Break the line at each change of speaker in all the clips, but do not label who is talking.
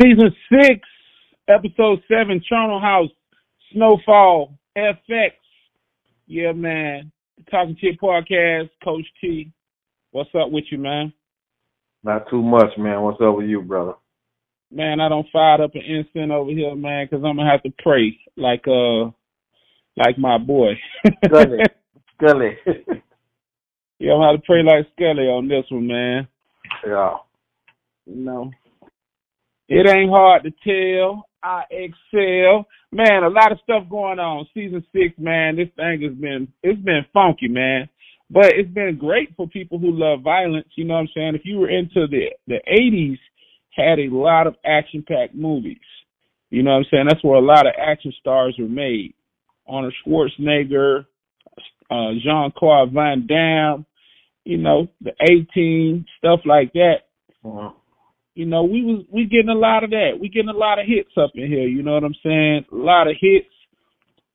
Season six, episode seven, Charnel House, Snowfall, FX. Yeah, man. Talking Chit Podcast, Coach T. What's up with you, man?
Not too much, man. What's up with you, brother?
Man, I don't fire up an instant over here, man, because I'm gonna have to pray like uh like my boy.
Scully. Scully.
yeah, I'm gonna have to pray like Scully on this one, man.
yeah.
You know. It ain't hard to tell. I excel. Man, a lot of stuff going on. Season six, man, this thing has been it's been funky, man. But it's been great for people who love violence, you know what I'm saying? If you were into the the eighties had a lot of action packed movies. You know what I'm saying? That's where a lot of action stars were made. Arnold Schwarzenegger, uh, Jean Claude Van Damme, you know, the team, stuff like that.
Uh-huh.
You know, we was we getting a lot of that. We getting a lot of hits up in here, you know what I'm saying? A lot of hits.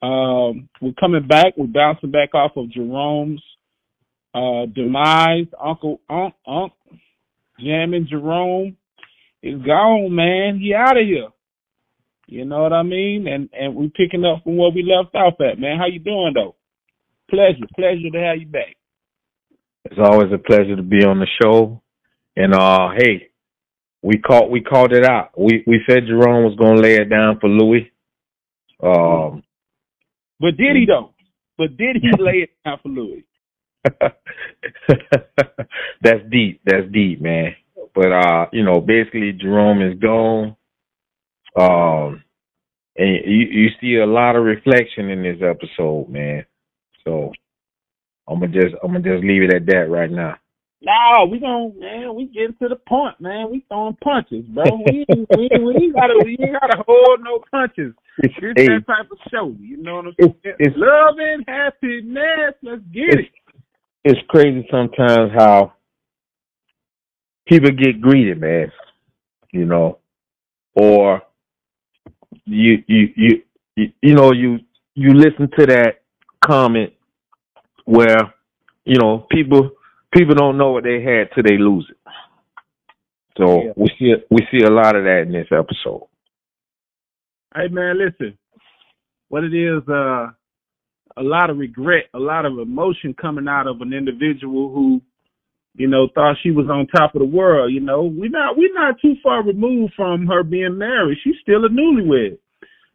Um, we're coming back, we're bouncing back off of Jerome's uh demise. Uncle Unc Unc jamming Jerome is gone, man. He out of here. You know what I mean? And and we picking up from where we left off at, man. How you doing though? Pleasure, pleasure to have you back.
It's always a pleasure to be on the show. And uh hey, we caught we called it out. We we said Jerome was gonna lay it down for Louie. Um
But did he though? But did he lay it down for Louie?
that's deep. That's deep, man. But uh, you know, basically Jerome is gone. Um and you you see a lot of reflection in this episode, man. So I'm gonna just I'm gonna just leave it at that right now.
No, we gon' man, we getting to the point, man. We throwing punches, bro. We we, gotta we ain't gotta hold no punches. It's
Hey,
that type of show. You know what I'm
it's,
saying?
it's
Love and happiness. Let's get it.
it's crazy sometimes how people get greedy, man. You know, or you you you you, you know you you listen to that comment where you know people people don't know what they had till they lose it. So
Yeah.
we see we see a lot of that in this episode.
Hey man, listen. What it is, uh a lot of regret, a lot of emotion coming out of an individual who, you know, thought she was on top of the world, you know. We're not we're not too far removed from her being married. She's still a newlywed.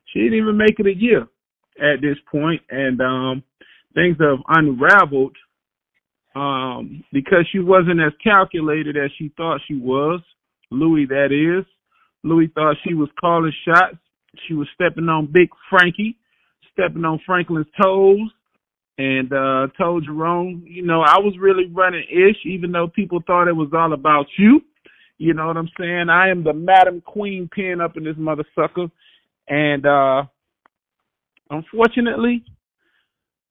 She didn't even make it a year at this point and um things have unraveled um because she wasn't as calculated as she thought she was. Louie that is. Louie thought she was calling shots. She was stepping on Big Frankie, stepping on Franklin's toes, and uh told Jerome, you know, I was really running ish, even though people thought it was all about you. You know what I'm saying? I am the Madam Queen pin up in this mother sucker. And uh unfortunately,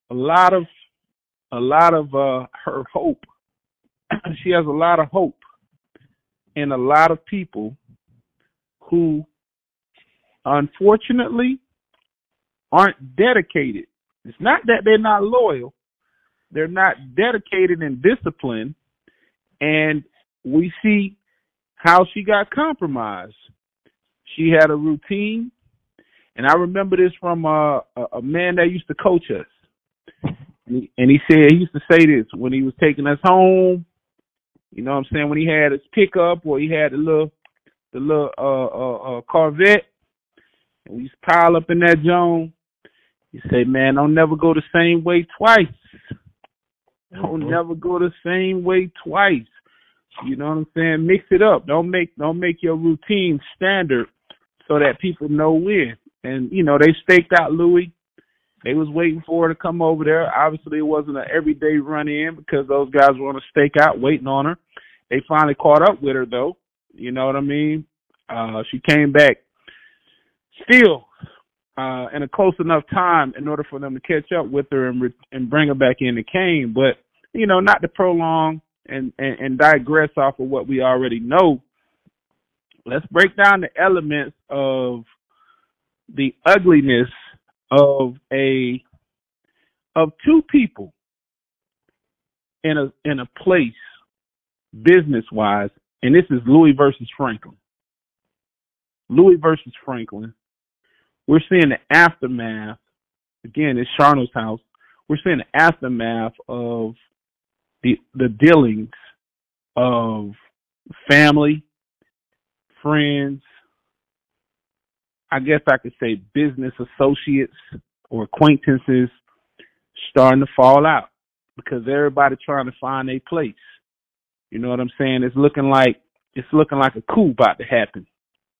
a lot of a lot of uh her hope. she has a lot of hope in a lot of people who unfortunately aren't dedicated. It's not that they're not loyal. They're not dedicated and disciplined. And we see how she got compromised. She had a routine. And I remember this from uh, a, a man that used to coach us. And he, and he said, he used to say this when he was taking us home. You know what I'm saying? When he had his pickup or he had the little, the little uh, uh, uh, Corvette, and we used to pile up in that zone. He say, "Man, don't never go the same way twice. Don't
Mhm.
never go the same way twice. You know what I'm saying? Mix it up. Don't make don't make your routine standard so that people know when. And you know they staked out Louie. They was waiting for her to come over there. Obviously, it wasn't an everyday run in because those guys were on a stakeout waiting on her. They finally caught up with her though. You know what I mean? Uh, she came back still uh, in a close enough time in order for them to catch up with her and re- and bring her back in the game. But you know, not to prolong and, and and digress off of what we already know. Let's break down the elements of the ugliness of a of two people in a in a place business wise, and this is Louie versus Franklin. Louie versus Franklin. We're seeing the aftermath. Again, it's Charnel house. We're seeing the aftermath of the the dealings of family, friends, I guess I could say business associates or acquaintances starting to fall out because everybody trying to find a place. You know what I'm saying? It's looking like it's looking like a coup about to happen,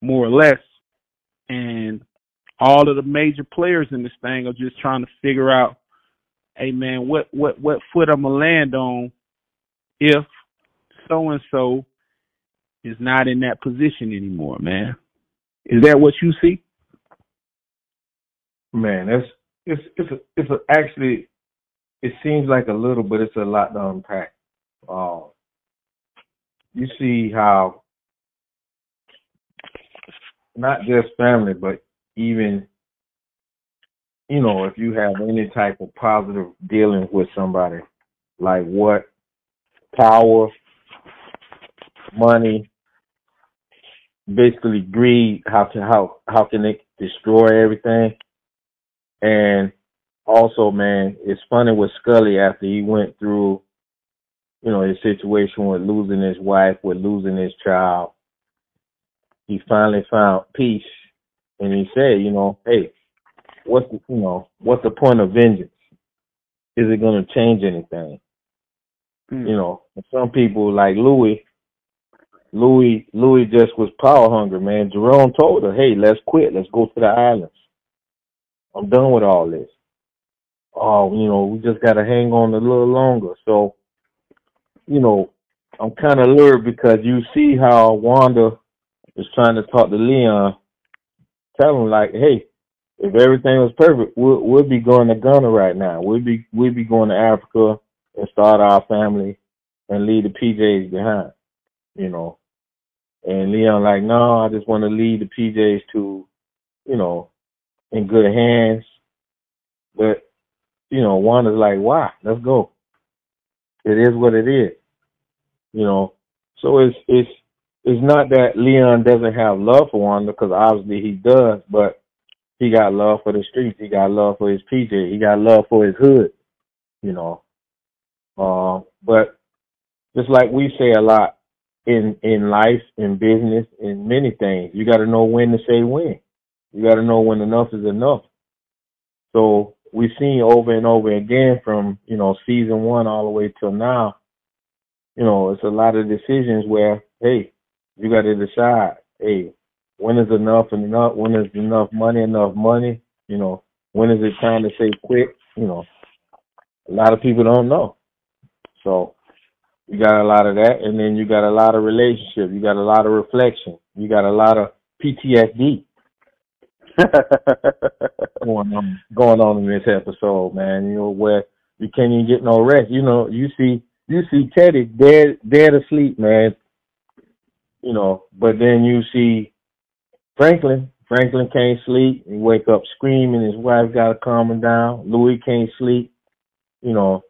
more or less. And all of the major players in this thing are just trying to figure out, hey man, what what what foot I'm gonna land on if so and so is not in that position anymore, man. Is that what you see?
Man, that's it's it's a, it's a, actually it seems like a little, but it's a lot to unpack. Uh, you see how not just family, but even you know if you have any type of positive dealing with somebody, like what power, money, basically greed, how can how how can it destroy everything? And also, man, it's funny with Scully after he went through, you know, his situation with losing his wife, with losing his child. He finally found peace, and he said, you know, hey, what's the, you know, what's the point of vengeance? Is it going to change anything? Mm. You know, some people like Louie, Louie, Louie just was power hungry, man. Jerome told her, hey, let's quit. Let's go to the islands. I'm done with all this. Oh, you know, we just got to hang on a little longer. So, you know, I'm kind of lured because you see how Wanda is trying to talk to Leon. Tell him like, hey, if everything was perfect, we'll, we'll be going to Ghana right now. We'll be we'll be going to Africa and start our family and leave the PJs behind. You know, and Leon like, no, I just want to lead the PJs to, you know, in good hands. But, you know, Wanda's like, why? Let's go. It is what it is. You know, so it's it's it's not that Leon doesn't have love for Wanda because obviously he does, but he got love for the streets. He got love for his PJ. He got love for his hood. You know, uh, but just like we say a lot in in life, in business, in many things, you got to know when to say when. You got to know when enough is enough. So we've seen over and over again from, you know, season one all the way till now, you know, it's a lot of decisions where, hey, you got to decide, hey, when is enough and enough? When is enough money enough money? You know, when is it time to say quit? You know, a lot of people don't know. So you got a lot of that, and then you got a lot of relationship. You got a lot of reflection. You got a lot of PTSD. going on going on in this episode, man. You know where you can't even get no rest. You know, you see you see Teddy dead dead asleep, man. You know, but then you see Franklin. Franklin can't sleep. He wake up screaming. His wife got to calm him down. Louie can't sleep. You know,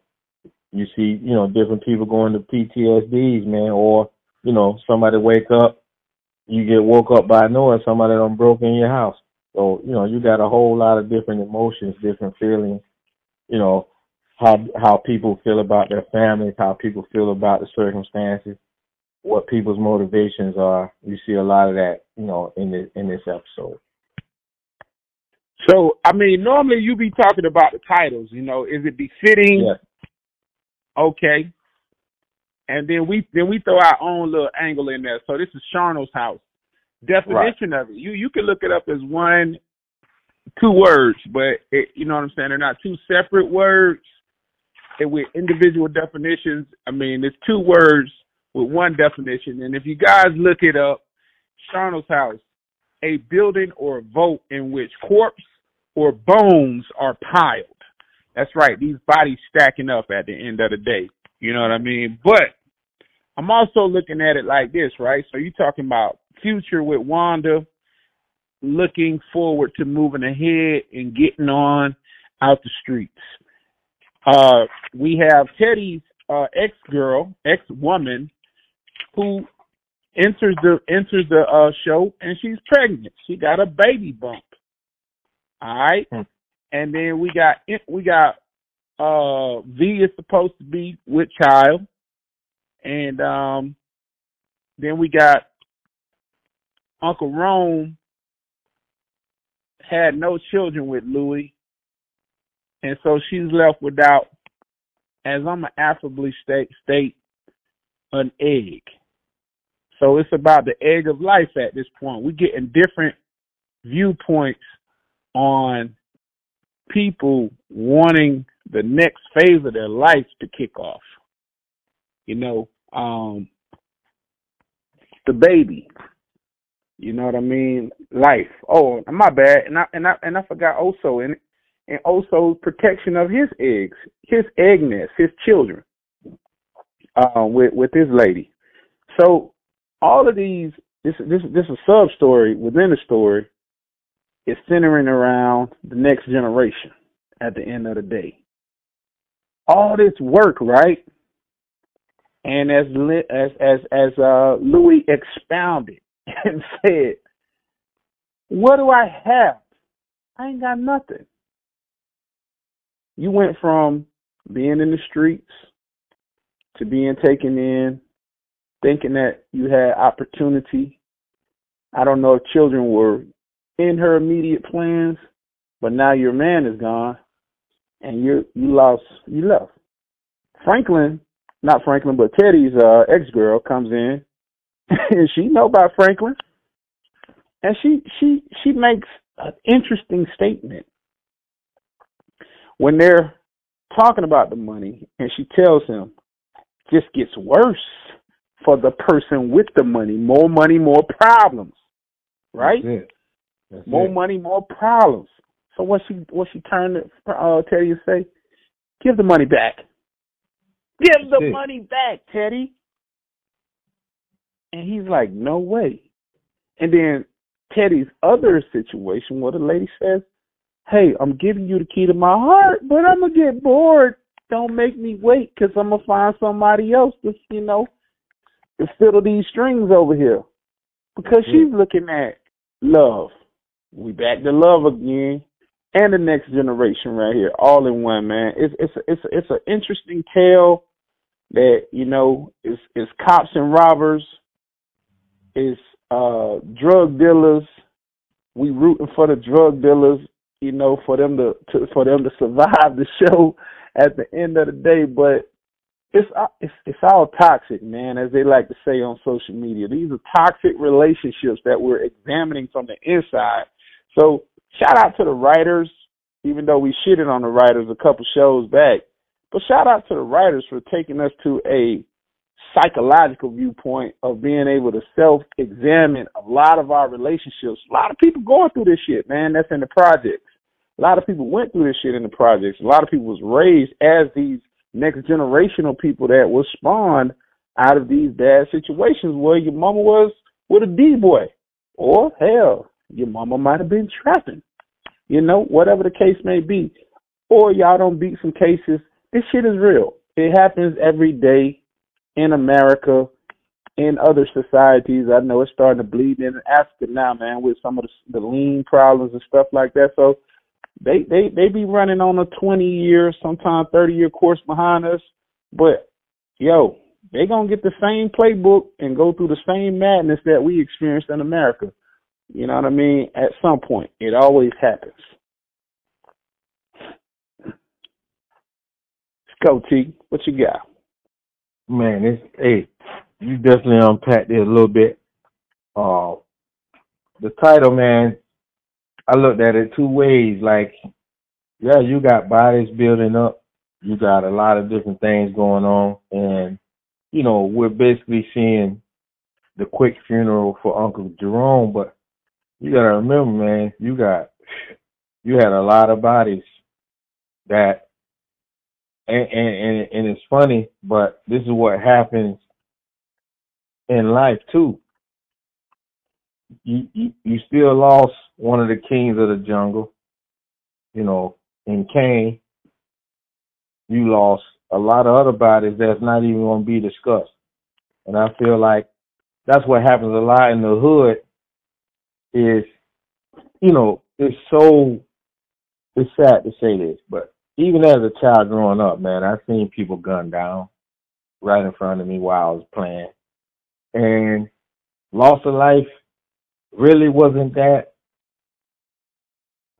you see, you know, different people going to PTSDs, man, or you know, somebody wake up, you get woke up by noise, somebody done broke in your house. So, you know, you got a whole lot of different emotions, different feelings, you know, how how people feel about their families, how people feel about the circumstances, what people's motivations are. You see a lot of that, you know, in this in this episode.
So, I mean, normally you be talking about the titles, you know, is it befitting?
Yes.
Okay. And then we then we throw our own little angle in there. So this is Charnel house definition right. of it. You you can look it up as one, two words, but it, you know what I'm saying. They're not two separate words. And with individual definitions, I mean, it's two words with one definition. And if you guys look it up, Charnel house, a building or a vault in which corpse or bones are piled. That's right. These bodies stacking up at the end of the day. You know what I mean? But I'm also looking at it like this, right? So you're talking about future with Wanda, looking forward to moving ahead and getting on out the streets. Uh, we have Teddy's uh, ex girl, ex woman, who enters the enters the uh, show and she's pregnant. She got a baby bump. All right, hmm. And then we got we got uh V is supposed to be with child, and um then we got Uncle Rome had no children with Louie, and so she's left without, as I'm affably state, state an egg. So it's about the egg of life at this point. We're getting different viewpoints on people wanting the next phase of their life to kick off. You know, um, the baby. You know what I mean? Life. Oh, my bad. And I and I and I forgot also and and also protection of his eggs, his egg nest, his children. Uh, with with this lady. So all of these this this this is a sub story within the story is centering around the next generation at the end of the day. All this work, right? And as as as as uh, Louie expounded and said, "What do I have? I ain't got nothing." You went from being in the streets to being taken in, thinking that you had opportunity. I don't know if children were in her immediate plans, but now your man is gone and you you lost you left. Franklin, not Franklin, but Teddy's uh, ex girl comes in and she know about Franklin. And she she she makes an interesting statement. When they're talking about the money and she tells him just gets worse for the person with the money. More money, more problems. Right?
That's That's
more
it.
money, more problems. So what she what she turned to uh, Teddy and say, give the money back. Give That's the it. money back, Teddy. And he's like, no way. And then Teddy's other situation where the lady says, hey, I'm giving you the key to my heart, but I'm going to get bored. Don't make me wait because I'm going to find somebody else to, you know, to fiddle these strings over here. Because she's looking at love. We back to love again and the next generation right here, all in one, man. It's it's it's it's an interesting tale that you know is is cops and robbers, is uh drug dealers. We rooting for the drug dealers, you know, for them to, to for them to survive the show at the end of the day. But it's uh, it's it's all toxic, man, as they like to say on social media. These are toxic relationships that we're examining from the inside. So shout out to the writers, even though we shitted on the writers a couple shows back. But shout out to the writers for taking us to a psychological viewpoint of being able to self examine a lot of our relationships. A lot of people going through this shit, man, that's in the projects. A lot of people went through this shit in the projects. A lot of people was raised as these next generational people that was spawned out of these bad situations where your mama was with a D boy. Or hell, your mama might have been trapping. You know, whatever the case may be. Or y'all don't beat some cases. This shit is real. It happens every day in America, in other societies. I know it's starting to bleed in Africa now, man, with some of the, the lean problems and stuff like that. So they they they be running on a 20 year, sometimes 30 year course behind us, but yo, they gonna get the same playbook and go through the same madness that we experienced in America. You know what I mean? At some point, it always happens. Go, T. What you got?
Man, it's hey, you definitely unpacked it a little bit. Uh, the title, man, I looked at it two ways. Like, yeah, you got bodies building up. You got a lot of different things going on, and you know we're basically seeing the quick funeral for Uncle Jerome, but you gotta remember, man, you got you had a lot of bodies that and and and, it's funny, but this is what happens in life too. You, you you still lost one of the kings of the jungle, you know, in Kane. You lost a lot of other bodies that's not even going to be discussed, and I feel like that's what happens a lot in the hood. Is you know it's so it's sad to say this, but even as a child growing up, man, I've seen people gunned down right in front of me while I was playing, and loss of life really wasn't that.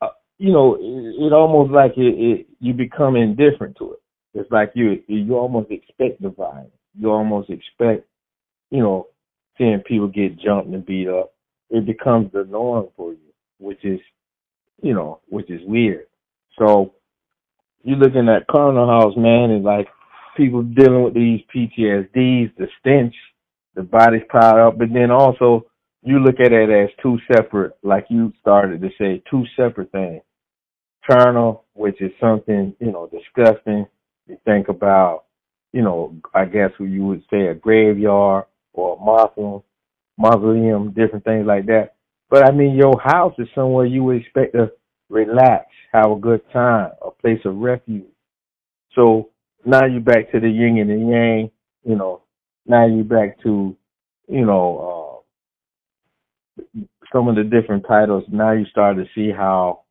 Uh, you know, it, it almost like it, it you become indifferent to it. It's like you you almost expect the violence. You almost expect, you know, seeing people get jumped and beat up. It becomes the norm for you, which is, you know, which is weird. So you're looking at Charnel House, man, and like people dealing with these PTSDs, the stench, the bodies piled up, but then also you look at it as two separate, like you started to say, two separate things. Charnel, which is something, you know, disgusting. You think about, you know, I guess what you would say a graveyard or a mausoleum, mausoleum, different things like that. But I mean, your house is somewhere you would expect to relax, have a good time, a place of refuge. So now you're back to the yin and the yang, you know, now you're back to, you know, uh, some of the different titles. Now you start to see how,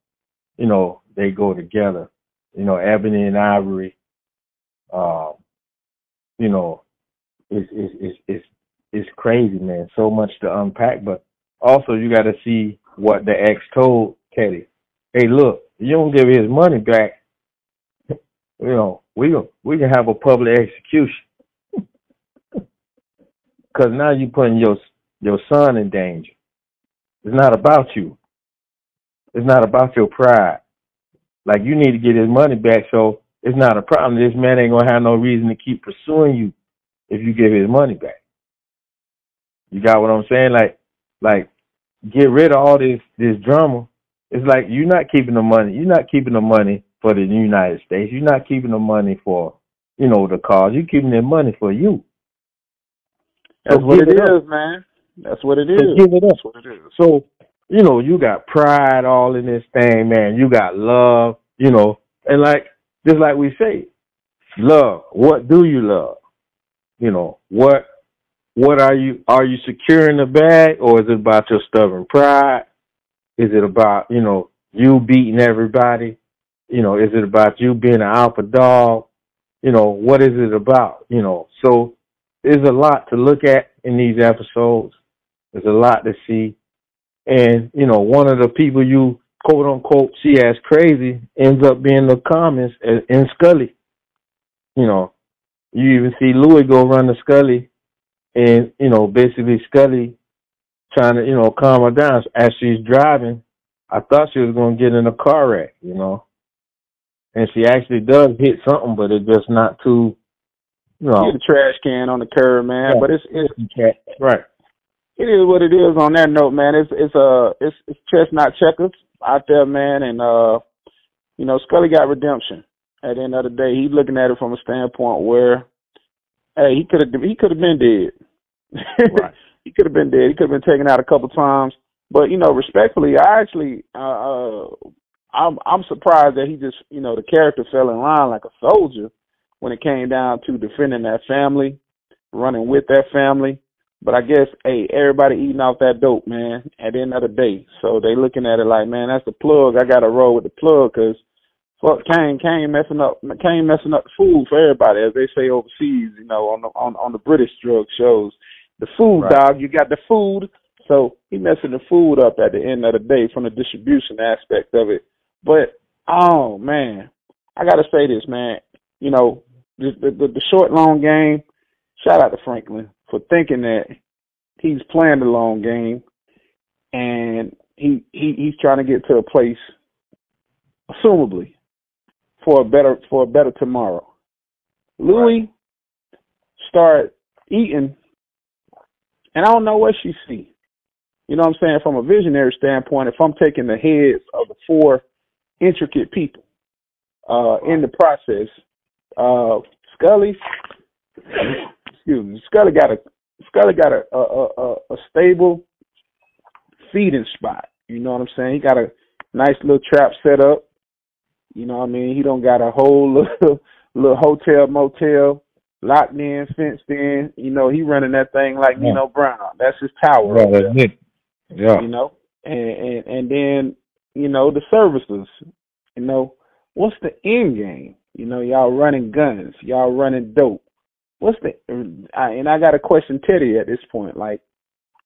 you know, they go together. You know, Ebony and Ivory, uh, you know, it's, it's, it's, it's, it's crazy, man. So much to unpack, but also you got to see what the ex told Teddy. Hey, look, you don't give his money back, you know, we we can have a public execution. Cause now you're putting your your son in danger. It's not about you. It's not about your pride. Like you need to get his money back, so it's not a problem. This man ain't gonna have no reason to keep pursuing you if you give his money back. You got what I'm saying? Like, like get rid of all this this drama. It's like you're not keeping the money. You're not keeping the money for the United States. You're not keeping the money for, you know, the cause. You're keeping the money for you.
That's so what it, it is, man. That's what it is.
So give it up.
That's what it is.
So, you know, you got pride all in this thing, man. You got love, you know, and like just like we say, love. What do you love? You know, what what are you are you securing the bag or is it about your stubborn pride? Is it about, you know, you beating everybody? You know, is it about you being an alpha dog? You know, what is it about? You know, so there's a lot to look at in these episodes. There's a lot to see. And, you know, one of the people you quote unquote see as crazy ends up being the comments in Scully. You know, you even see Louie go run to Scully and, you know, basically Scully trying to, you know, calm her down as she's driving. I thought she was going to get in a car wreck, you know and she actually does hit something, but it's just not too. You know,
Get a trash can on the curb, man. Yeah. But it's it's
right.
It is what it is. On that note, man, it's it's uh it's it's chestnut checkers out there, man, and uh, you know, Scully got redemption. At the end of the day, he's looking at it from a standpoint where, hey, he could have he could have been dead. Right. he could have been dead. He could have been taken out a couple times. But you know, respectfully, I actually uh, uh I'm I'm surprised that he just you know the character fell in line like a soldier when it came down to defending that family, running with that family. But I guess hey, everybody eating off that dope, man. At the end of the day, so they looking at it like, man, that's the plug. I got to roll with the plug because fuck Kane, Kane messing up, Kane messing up the food for everybody, as they say overseas. You know, on the on on the British drug shows, the food right. dog. You got the food, so he messing the food up at the end of the day from the distribution aspect of it. But oh man, I gotta say this, man. You know, the the, the short long game. Shout out to Franklin for thinking that he's playing the long game, and he he he's trying to get to a place, assumably, for a better for a better tomorrow. Louie right. start eating, and I don't know what she see. You know what I'm saying? From a visionary standpoint, if I'm taking the heads of the four intricate people uh, in the process. Uh, Scully, excuse me, Scully got a Scully got a a, a a stable feeding spot. You know what I'm saying? He got a nice little trap set up. You know what I mean? He don't got a whole little, little hotel motel. Locked in, fenced in. You know, he running that thing like
Yeah.
Nino Brown. That's his power.
Right,
over there,
that's it. Yeah.
You know, and, and and then you know the services. You know, what's the end game? You know, y'all running guns, y'all running dope. What's the? I, and I got to question Teddy at this point, like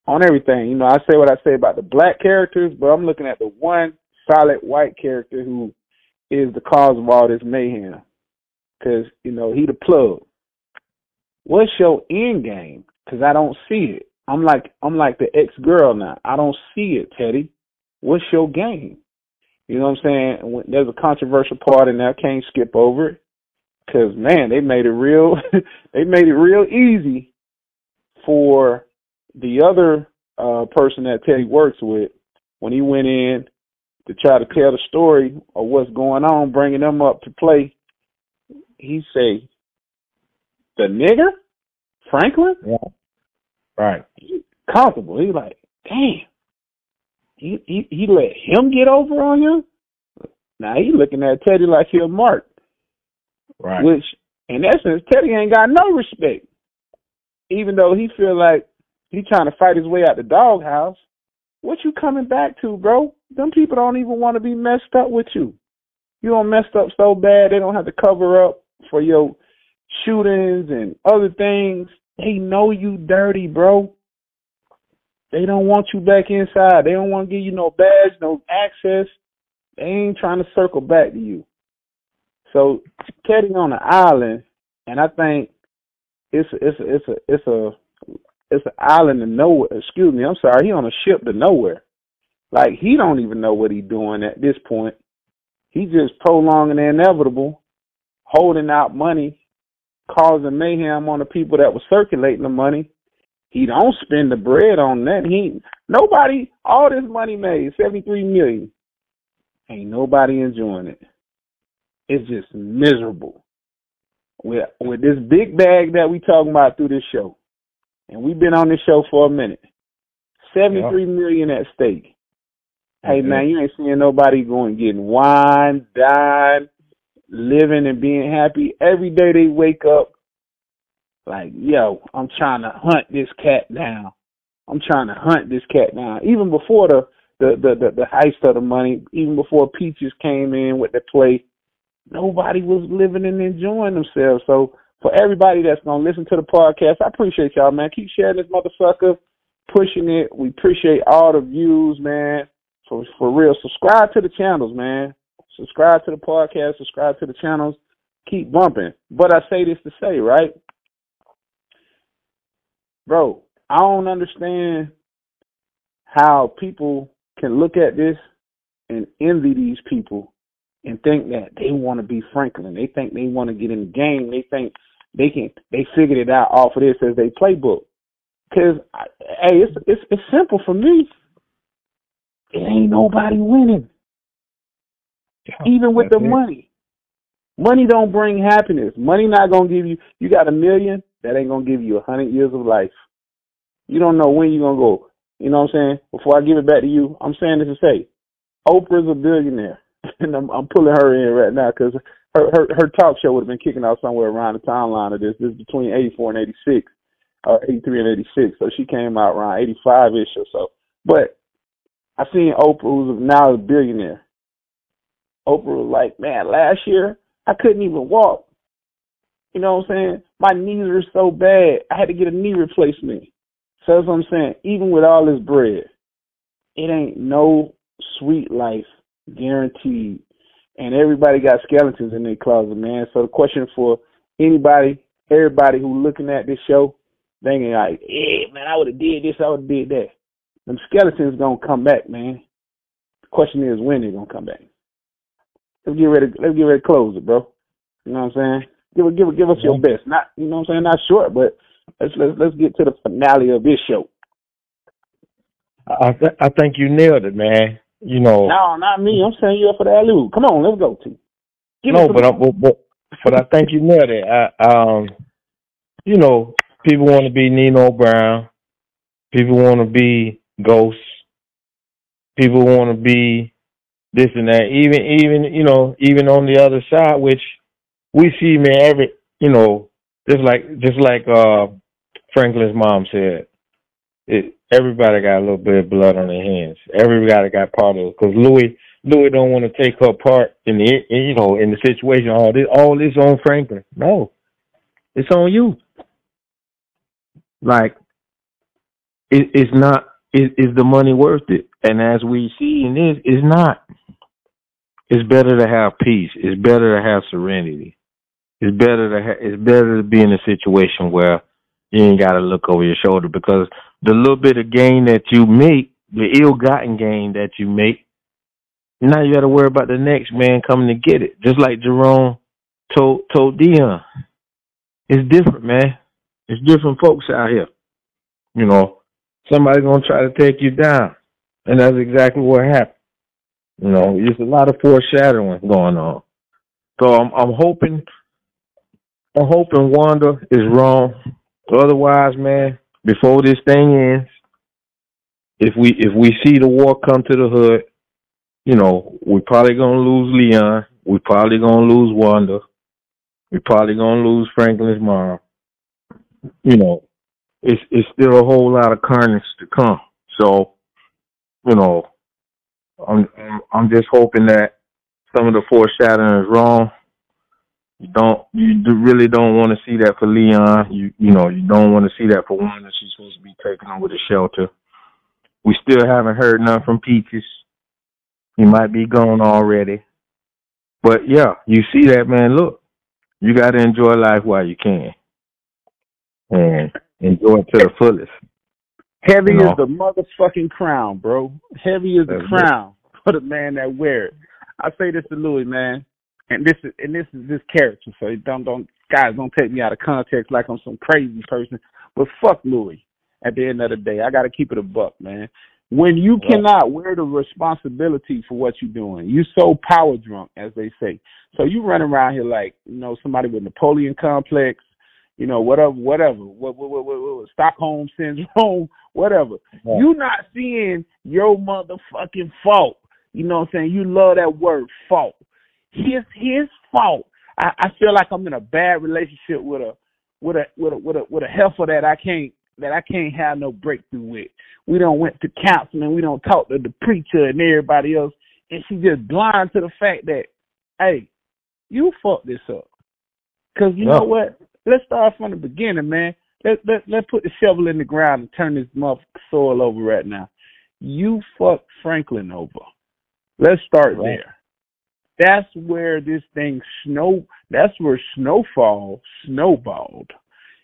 on everything. You know, I say what I say about the black characters, but I'm looking at the one solid white character who is the cause of all this mayhem. Cause you know he the plug. What's your end game? Cause I don't see it. I'm like I'm like the ex girl now. I don't see it, Teddy. What's your game? You know what I'm saying? There's a controversial part in there, can't skip over it. Cause man, they made it real. they made it real easy for the other uh person that Teddy works with when he went in to try to tell the story of what's going on, bringing them up to play. He say, "The nigger, Franklin."
Right.
comfortable. He like, damn. He he he let him get over on him. Now he looking at Teddy like he a mark,
Right.
which in essence Teddy ain't got no respect. Even though he feel like he trying to fight his way out the doghouse. What you coming back to, bro? Them people don't even want to be messed up with you. You don't messed up so bad they don't have to cover up for your shootings and other things. They know you dirty, bro. They don't want you back inside. They don't want to give you no badge, no access. They ain't trying to circle back to you. So Teddy on the island, and I think it's a, it's a, it's a it's a it's an island to nowhere. Excuse me, I'm sorry. He on a ship to nowhere. Like he don't even know what he doing at this point. He just prolonging the inevitable, holding out money, causing mayhem on the people that were circulating the money. He don't spend the bread on that. He nobody all this money made, seventy three million. Ain't nobody enjoying it. It's just miserable. With with this big bag that we talking about through this show. And we've been on this show for a minute. Seventy three million at stake. Hey
Mhm.
man, you ain't seeing nobody going getting wine, dine, living and being happy. Every day they wake up like, yo, I'm trying to hunt this cat down. I'm trying to hunt this cat down. Even before the the the the, the heist of the money, even before Peaches came in with the play, nobody was living and enjoying themselves. So for everybody that's gonna listen to the podcast, I appreciate y'all, man. Keep sharing this motherfucker, pushing it. We appreciate all the views, man. For for real, subscribe to the channels, man. Subscribe to the podcast. Subscribe to the channels. Keep bumping. But I say this to say, right, bro. I don't understand how people can look at this and envy these people and think that they want to be Franklin. They think they want to get in the game. They think they can. They figured it out off of this as they playbook. Cause I, hey, it's it's it's simple for me. It ain't nobody winning, even with the
it.
money. Money don't bring happiness. Money not gonna give you. You got a million, that ain't gonna give you a hundred years of life. You don't know when you're gonna go. You know what I'm saying? Before I give it back to you, I'm saying this to say, Oprah's a billionaire, and I'm, I'm pulling her in right now because her, her her talk show would have been kicking out somewhere around the timeline of this. This is between 84 and 86, or 83 and 86. So she came out around 85 ish or so. But I seen Oprah, who's now a billionaire. Oprah was like, man, last year I couldn't even walk. You know what I'm saying? My knees were so bad, I had to get a knee replacement. So that's what I'm saying. Even with all this bread, it ain't no sweet life guaranteed. And everybody got skeletons in their closet, man. So the question for anybody, everybody who looking at this show, they ain't like, yeah, man, I would have did this, I would have did that. Them skeletons gonna come back, man. The question is when they gonna come back. Let's get ready. Let's get ready to close it, bro. You know what I'm saying? Give it, give it, give us your best. Not, you know what I'm saying? Not short, but let's let's let's get to the finale of this show.
I th- I think you nailed it, man. You know,
No, not me. I'm saying you up for the alley Come on, let's go to. Give
no, but, I, but but but I think you nailed it. I, um, you know, people want to be Nino Brown. People want to be Ghost. People want to be this and that. Even even you know even on the other side, which we see, man. Every you know just like just like uh Franklin's mom said, it everybody got a little bit of blood on their hands. Everybody got part of it because Louie Louie don't want to take her part in the in, you know in the situation. All this all this on Franklin. No, it's on you. Like it, it's not. Is, is the money worth it? And as we see in this, it's not. It's better to have peace. It's better to have serenity. It's better to ha- it's better to be in a situation where you ain't got to look over your shoulder because the little bit of gain that you make, the ill-gotten gain that you make, now you got to worry about the next man coming to get it. Just like Jerome told told Dion, it's different, man. It's different folks out here. You know, somebody's gonna try to take you down, and that's exactly what happened. You know, there's a lot of foreshadowing going on. So I'm I'm hoping I'm hoping Wanda is wrong. Otherwise, man, before this thing ends, if we if we see the war come to the hood, you know, we're probably gonna lose Leon. We're probably gonna lose Wanda. We're probably gonna lose Franklin's mom. You know, it's it's still a whole lot of carnage to come. So, you know, I'm I'm just hoping that some of the foreshadowing is wrong. You don't you do, really don't want to see that for Leon. You you know you don't want to see that for one that she's supposed to be taken over the shelter. We still haven't heard none from Peaches. He might be gone already. But yeah, you see that man. Look, you got to enjoy life while you can, and enjoy it to the fullest.
Heavy you know? is the motherfucking crown, bro. Heavy is the crown it. for the man that wear it. I say this to Louie, man and this is and this is this character. So don't don't guys don't take me out of context like I'm some crazy person. But fuck Louie. At the end of the day, I got to keep it a buck, man. When you cannot wear the responsibility for what you're doing, you so power drunk, as they say. So you run around here like you know somebody with Napoleon complex, you know whatever, whatever, what, what, what, what, what Stockholm syndrome, whatever. Yeah. You not seeing your motherfucking fault. You know what I'm saying? You love that word fault his his fault. I, I feel like I'm in a bad relationship with a with a with a with a with a heifer that I can't that I can't have no breakthrough with. We don't went to counseling. We don't talk to the preacher and everybody else, and she just blind to the fact that, hey, you fucked this up. Cause you know what? Let's start from the beginning, man. Let let let's put the shovel in the ground and turn this mother soil over right now. You fucked Franklin over. Let's start right. there. That's where this thing snow. That's where snowfall snowballed.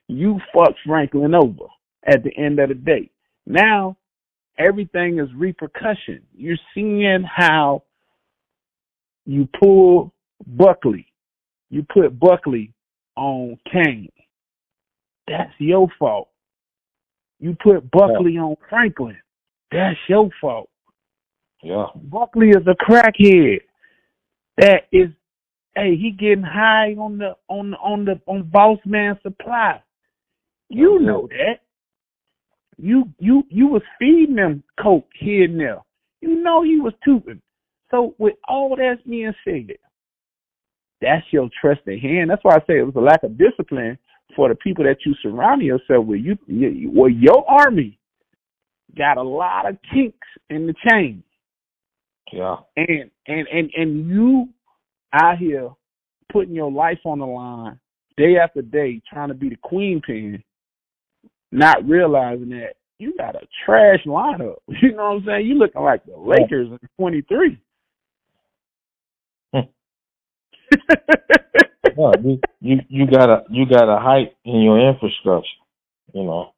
You fucked Franklin over at the end of the day. Now everything is repercussion. You're seeing how you pull Buckley. You put Buckley on Kane. That's your fault. You put Buckley yeah. on Franklin. That's your fault.
Yeah.
Buckley is a crackhead that is hey, he getting high on the on on the on boss man supply. You mm-hmm. know that. You you you was feeding him coke here and there. You know he was tooting. So with all that being said, that's your trusted hand. That's why I say it was a lack of discipline for the people that you surround yourself with. You, you well, your army got a lot of kinks in the chain.
Yeah.
And and and and you out here putting your life on the line day after day trying to be the queen pin, not realizing that you got a trash lineup. You know what I'm saying? You looking like the Lakers in 23.
yeah, you, you you got a you got a hype in your infrastructure, you know.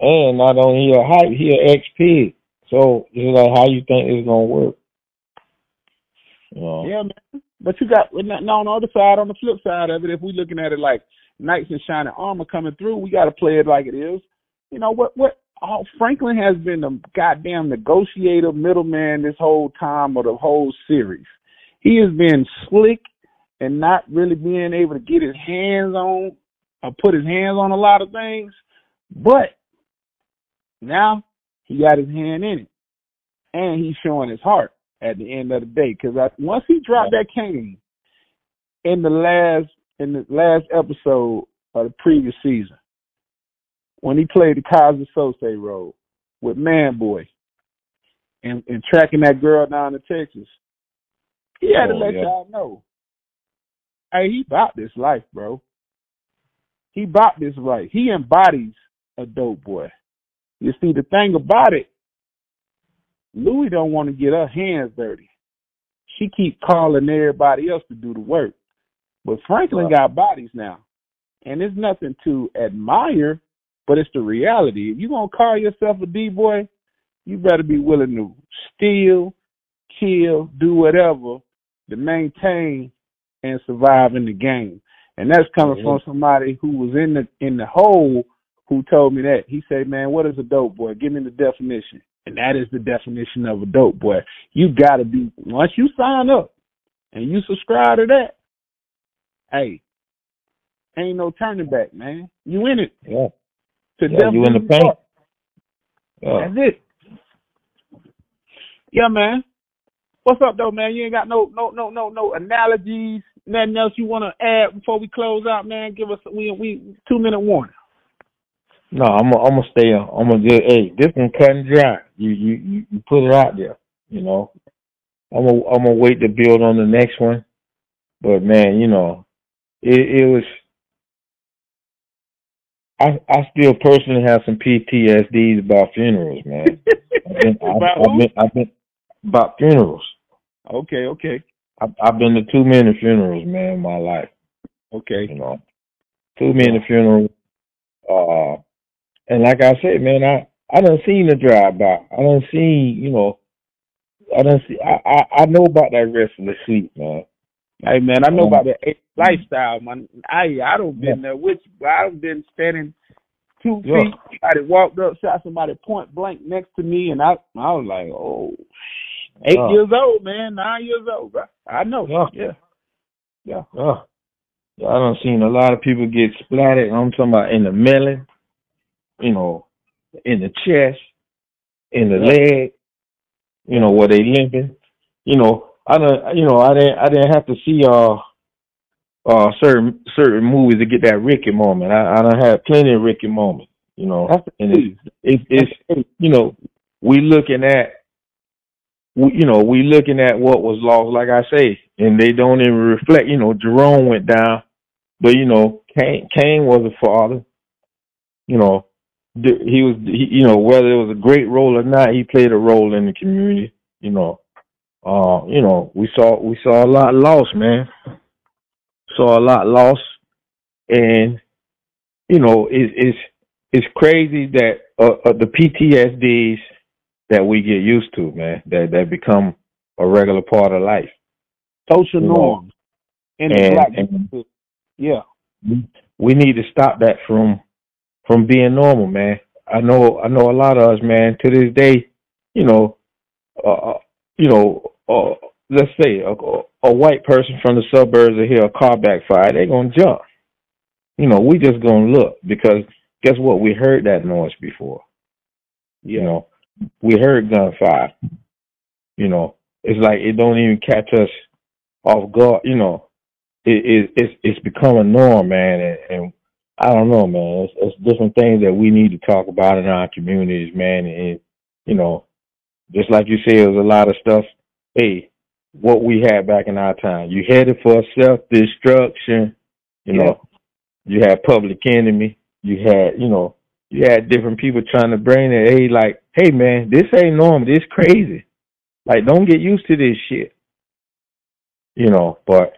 And not only a hype, he a XP. So it's like how you think it's gonna work.
You know? Yeah, man. But you got now on the other side, on the flip side of it, if we're looking at it like knights in shining armor coming through, we got to play it like it is. You know what? What? Oh, Franklin has been the goddamn negotiator, middleman this whole time of the whole series. He has been slick and not really being able to get his hands on or put his hands on a lot of things, but now he got his hand in it, and he's showing his heart at the end of the day. Because once he dropped that Kane in the last in the last episode, of the previous season when he played the Keyser Söze role with Man Boy and, and tracking that girl down to Texas. He had oh, to let yeah. y'all know. Hey, he bought this life, bro. He bought this life. He embodies a dope boy. You see, the thing about it, Louie don't want to get her hands dirty. She keep calling everybody else to do the work. But Franklin got bodies now. And it's nothing to admire, but it's the reality. If you gonna call yourself a D boy, you better be willing to steal, kill, do whatever to maintain and survive in the game. And that's coming mm-hmm. from somebody who was in the in the hole who told me that. He said, Man, what is a dope boy? Give me the definition. And that is the definition of a dope boy. You gotta be once you sign up and you subscribe to that, hey, ain't no turning back, man. You in it.
Yeah. To yeah, you in the paint.
Yeah. That's it. Yeah, man. What's up though, man? You ain't got no no no no no analogies, nothing else you wanna add before we close out, man? Give us we we two minute warning.
No, I'm gonna, I'm gonna stay. I'm gonna just hey, this one cut and dry. You you you put it out there. You know, I'm gonna I'm gonna wait to build on the next one. But man, you know, it it was. I I still personally have some PTSDs about funerals, man. I've been,
about
I've, I've been I've been about funerals.
Okay, okay.
I've, I've been to too many funerals, man, in my life.
Okay.
You know, too many funerals. Uh, and like I said, man, I I don't seen the drive by. I don't see, you know, I don't see. I I, I know about that restless sleep, man.
Hey man, I know um, about the lifestyle, man. I I don't been yeah. there with you. I've been standing two yeah. feet. Somebody walked up, shot somebody point blank next to me, and I I was like, oh, eight yeah. years old, man, nine years old. Bro. I know.
Yeah. Yeah. Yeah. yeah. I don't seen a lot of people get splattered. I'm talking about in the melon you know, in the chest, in the leg, you know, where they limping. You know, I don't, you know, I didn't, I didn't have to see uh, uh, certain certain movies to get that Ricky moment. I, I don't have plenty of Ricky moments. You know, and it's, it's, it's, you know, we looking at, you know, we looking at what was lost, like I say, and they don't even reflect. You know, Jerome went down, but you know, Kane, Kane was a father. You know, he was, he, you know, whether it was a great role or not, he played a role in the community. You know, uh, you know, we saw we saw a lot lost, man. Saw a lot lost, and you know, it, it's it's crazy that uh, uh, the PTSDs that we get used to, man, that that become a regular part of life.
Social norms.
And, and,
yeah.
We need to stop that from from being normal, man. I know I know a lot of us, man. To this day, you know, uh, uh you know, uh, let's say a, a white person from the suburbs will hear a car backfire, they're gonna jump. You know, we just gonna look because guess what? We heard that noise before. You know, we heard gunfire. You know, it's like it don't even catch us off guard. You know, it, it it's it's become a norm, man, and, and I don't know, man. It's, it's different things that we need to talk about in our communities, man. And you know, just like you said, there's a lot of stuff. Hey, what we had back in our time. You headed for self destruction. You know, you had Public Enemy. You had, you know, you had different people trying to bring it. Hey, like, hey, man, this ain't normal. This crazy. Like, don't get used to this shit. You know, but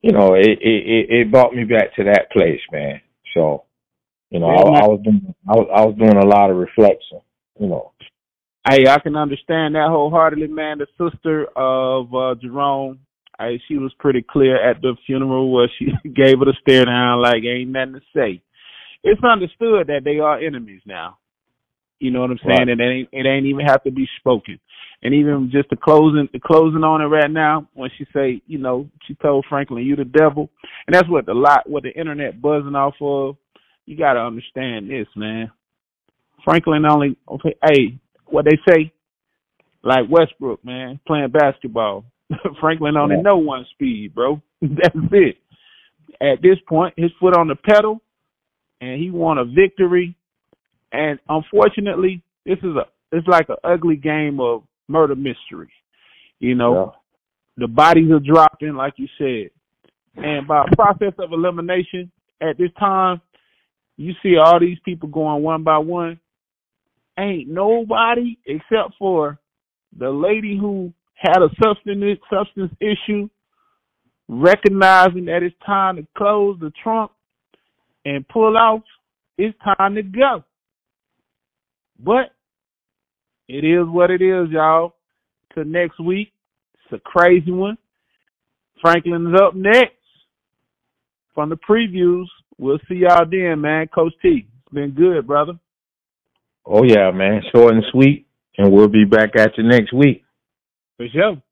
you know, it, it it brought me back to that place, man. So, you know, I, I was doing I was, I was doing a lot of reflection. You know,
hey, I can understand that wholeheartedly, man. The sister of uh, Jerome, hey, she was pretty clear at the funeral where she gave it a stare down, like ain't nothing to say. It's understood that they are enemies now. You know what I'm saying? Right. And it ain't it ain't even have to be spoken. And even just the closing the closing on it right now, when she say, you know, she told Franklin, You the devil. And that's what the lot what the internet buzzing off of. You gotta understand this, man. Franklin only okay, hey, what they say, like Westbrook, man, playing basketball. Franklin only yeah. know one speed, bro. That's it. at this point, his foot on the pedal, and he won a victory. And unfortunately, this is a it's like an ugly game of murder mystery. You know, yeah. the bodies are dropping, like you said, and by process of elimination, at this time, you see all these people going one by one. Ain't nobody except for the lady who had a substance substance issue, recognizing that it's time to close the trunk and pull out. It's time to go. But it is what it is, y'all. Till next week. It's a crazy one. Franklin's up next from the previews. We'll see y'all then, man. Coach T, it's been good, brother.
Oh yeah, man. Short and sweet, and we'll be back at you next week.
For sure.